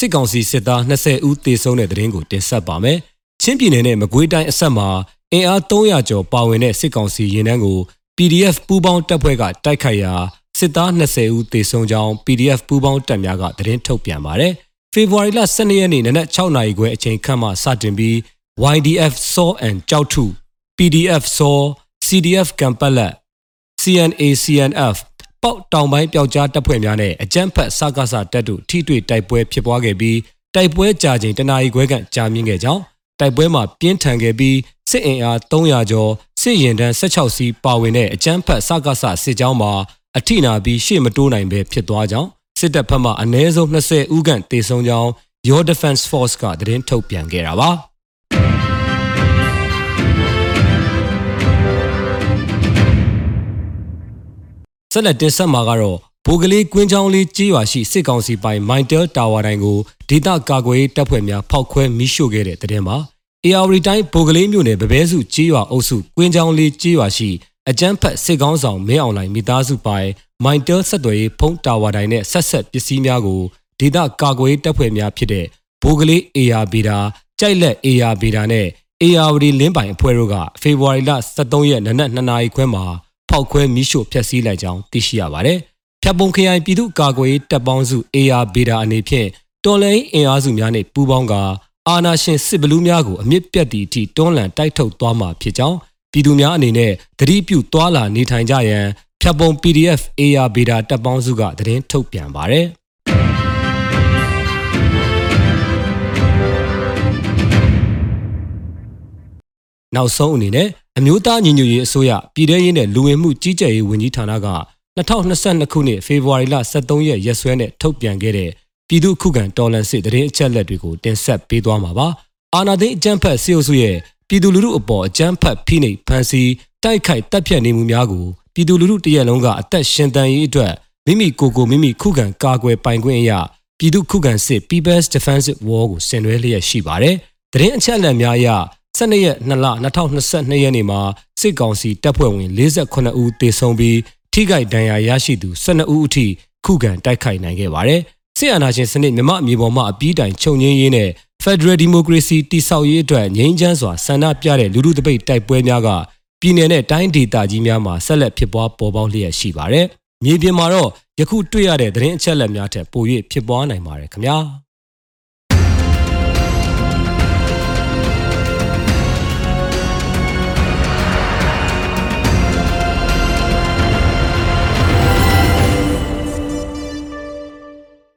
စစ်ကောင်စီစစ်သား20ဦးသေဆုံးတဲ့တဲ့ရင်ကိုတင်ဆက်ပါမယ်။ချင်းပြည်နယ်နဲ့မကွေးတိုင်းအဆက်မှာအင်အား300ကျော်ပါဝင်တဲ့စစ်ကောင်စီရင်နှန်းကို PDF ပူးပေါင်းတပ်ဖွဲ့ကတိုက်ခိုက်ရာစစ်သား20ဦးသေဆုံးကြောင်း PDF ပူးပေါင်းတပ်များကသတင်းထုတ်ပြန်ပါတယ်။ဖေဖော်ဝါရီလ12ရက်နေ့နနက်6နာရီခွဲအချိန်ခန့်မှစတင်ပြီး YDF SAW and ကြောက်ထု PDF SAW CDF ကံပက်လက် CNA CNF ပေါက်တောင်ပိုင်းပျောက်ကြားတပ်ဖွဲ့များနဲ့အကြမ်းဖက်စကားစတပ်တို့ထိတွေ့တိုက်ပွဲဖြစ်ပွားခဲ့ပြီးတိုက်ပွဲကြာချိန်တနာရီခွဲခန့်ကြာမြင့်ခဲ့ကြောင်းတိုက်ပွဲမှာပြင်းထန်ခဲ့ပြီးစစ်အင်အား300ကျော်စစ်ရင်တန်း16စီးပါဝင်တဲ့အကြမ်းဖက်စကားစစစ်ကြောင်းမှာအထိနာပြီးရှေ့မတိုးနိုင်ပဲဖြစ်သွားကြောင်းစစ်တပ်ဘက်မှအ ਨੇ ဆုံး20ဦးခန့်တေဆုံးကြောင်း Your Defense Force ကသတင်းထုတ်ပြန်ခဲ့တာပါ ဆက်လက်တင်ဆက်မှာကတော့ဘိုးကလေးကွင်းချောင်းလေးကြေးရွာရှိစစ်ကောင်စီပိုင် Mintel Tower တိုင်းကိုဒေသကာကွယ်ရေးတပ်ဖွဲ့များဖောက်ခွဲမိရှို့ခဲ့တဲ့တဲ့တင်မှာ AR တိုင်းဘိုးကလေးမြို့နယ်ဗဘဲစုကြေးရွာအုပ်စုကွင်းချောင်းလေးကြေးရွာရှိအကျန်းဖက်စစ်ကောင်းဆောင်မင်းအောင်လှိုင်မိသားစုပိုင် Mintel ဆက်သွယ်ရေးဖုံးတာဝါတိုင်းနဲ့ဆက်ဆက်ပစ္စည်းများကိုဒေသကာကွယ်ရေးတပ်ဖွဲ့များဖြစ်တဲ့ဘိုးကလေး AR ဗေဒါကြိုက်လက် AR ဗေဒါနဲ့ AR ဝတီလင်းပိုင်အဖွဲ့တို့ကဖေဖော်ဝါရီလ23ရက်နနက်2နာရီခွဲမှာ ဖောက်ခွဲမိရှို့ဖျက်ဆီးလိုက်ကြောင်းသိရှိရပါတယ်။ဖြတ်ပုံခရိုင်ပြည်သူ့ကာကွယ်ရေးတပ်ပေါင်းစု AR ဗေဒါအနေဖြင့်တော်လိုင်းအင်အားစုများနဲ့ပူးပေါင်းကာအာနာရှင်စစ်ဘလူးများကိုအမြင့်ပြတ်သည့်အထိတွန်းလှန်တိုက်ထုတ်သွားမှာဖြစ်ကြောင်းပြည်သူများအနေနဲ့သတိပြုသွားလာနေထိုင်ကြရန်ဖြတ်ပုံ PDF AR ဗေဒါတပ်ပေါင်းစုကသတင်းထုတ်ပြန်ပါတယ်။ နောက်ဆုံးအနေနဲ့အမျိုးသားညီညွတ်ရေးအစိုးရပြည်ထရေးနဲ့လူဝင်မှုကြီးကြပ်ရေးဝန်ကြီးဌာနက2022ခုနှစ်ဖေဖော်ဝါရီလ23ရက်ရက်စွဲနဲ့ထုတ်ပြန်ခဲ့တဲ့ပြည်သူ့ခုခံတော်လှန်စစ်တရင်အချက်လက်တွေကိုတင်ဆက်ပေးသွားမှာပါ။အာဏာသိမ်းအကြမ်းဖက်စစ်အုပ်စုရဲ့ပြည်သူလူထုအပေါ်အကြမ်းဖက်ဖိနှိပ်ဖန်ဆီးတိုက်ခိုက်တပ်ဖြတ်နေမှုများကိုပြည်သူလူထုတရက်လုံးကအသက်ရှင်တန်ရေးအတွက်မိမိကိုယ်ကိုမိမိခုခံကာကွယ်ပိုင်ခွင့်အရာပြည်သူခုခံစစ် People's Defensive War ကိုဆင်နွှဲလျက်ရှိပါတယ်။တရင်အချက်လက်များအရ 12ရက်2လ2022ရက်နေ့မှာစစ်ကောင်စီတပ်ဖွဲ့ဝင်48ဦးသေဆုံးပြီးထိခိုက်ဒဏ်ရာရရှိသူ12ဦးအထိခုခံတိုက်ခိုက်နိုင်ခဲ့ပါတယ်။စစ်အာဏာရှင်စနစ်မြမအမြေပေါ်မှာအပြီးတိုင်ချုပ်ငြင်းရေးနဲ့ Federal Democracy တိဆောက်ရေးအတွက်ငြိမ်းချမ်းစွာဆန္ဒပြတဲ့လူထုတပိတ်တိုက်ပွဲများကပြည်내နဲ့တိုင်းဒေသကြီးများမှာဆက်လက်ဖြစ်ပွားပေါ်ပေါက်လျက်ရှိပါတယ်။မြေပြင်မှာတော့ယခုတွေ့ရတဲ့သတင်းအချက်အလက်များထက်ပို၍ဖြစ်ပွားနိုင်ပါတယ်ခင်ဗျာ။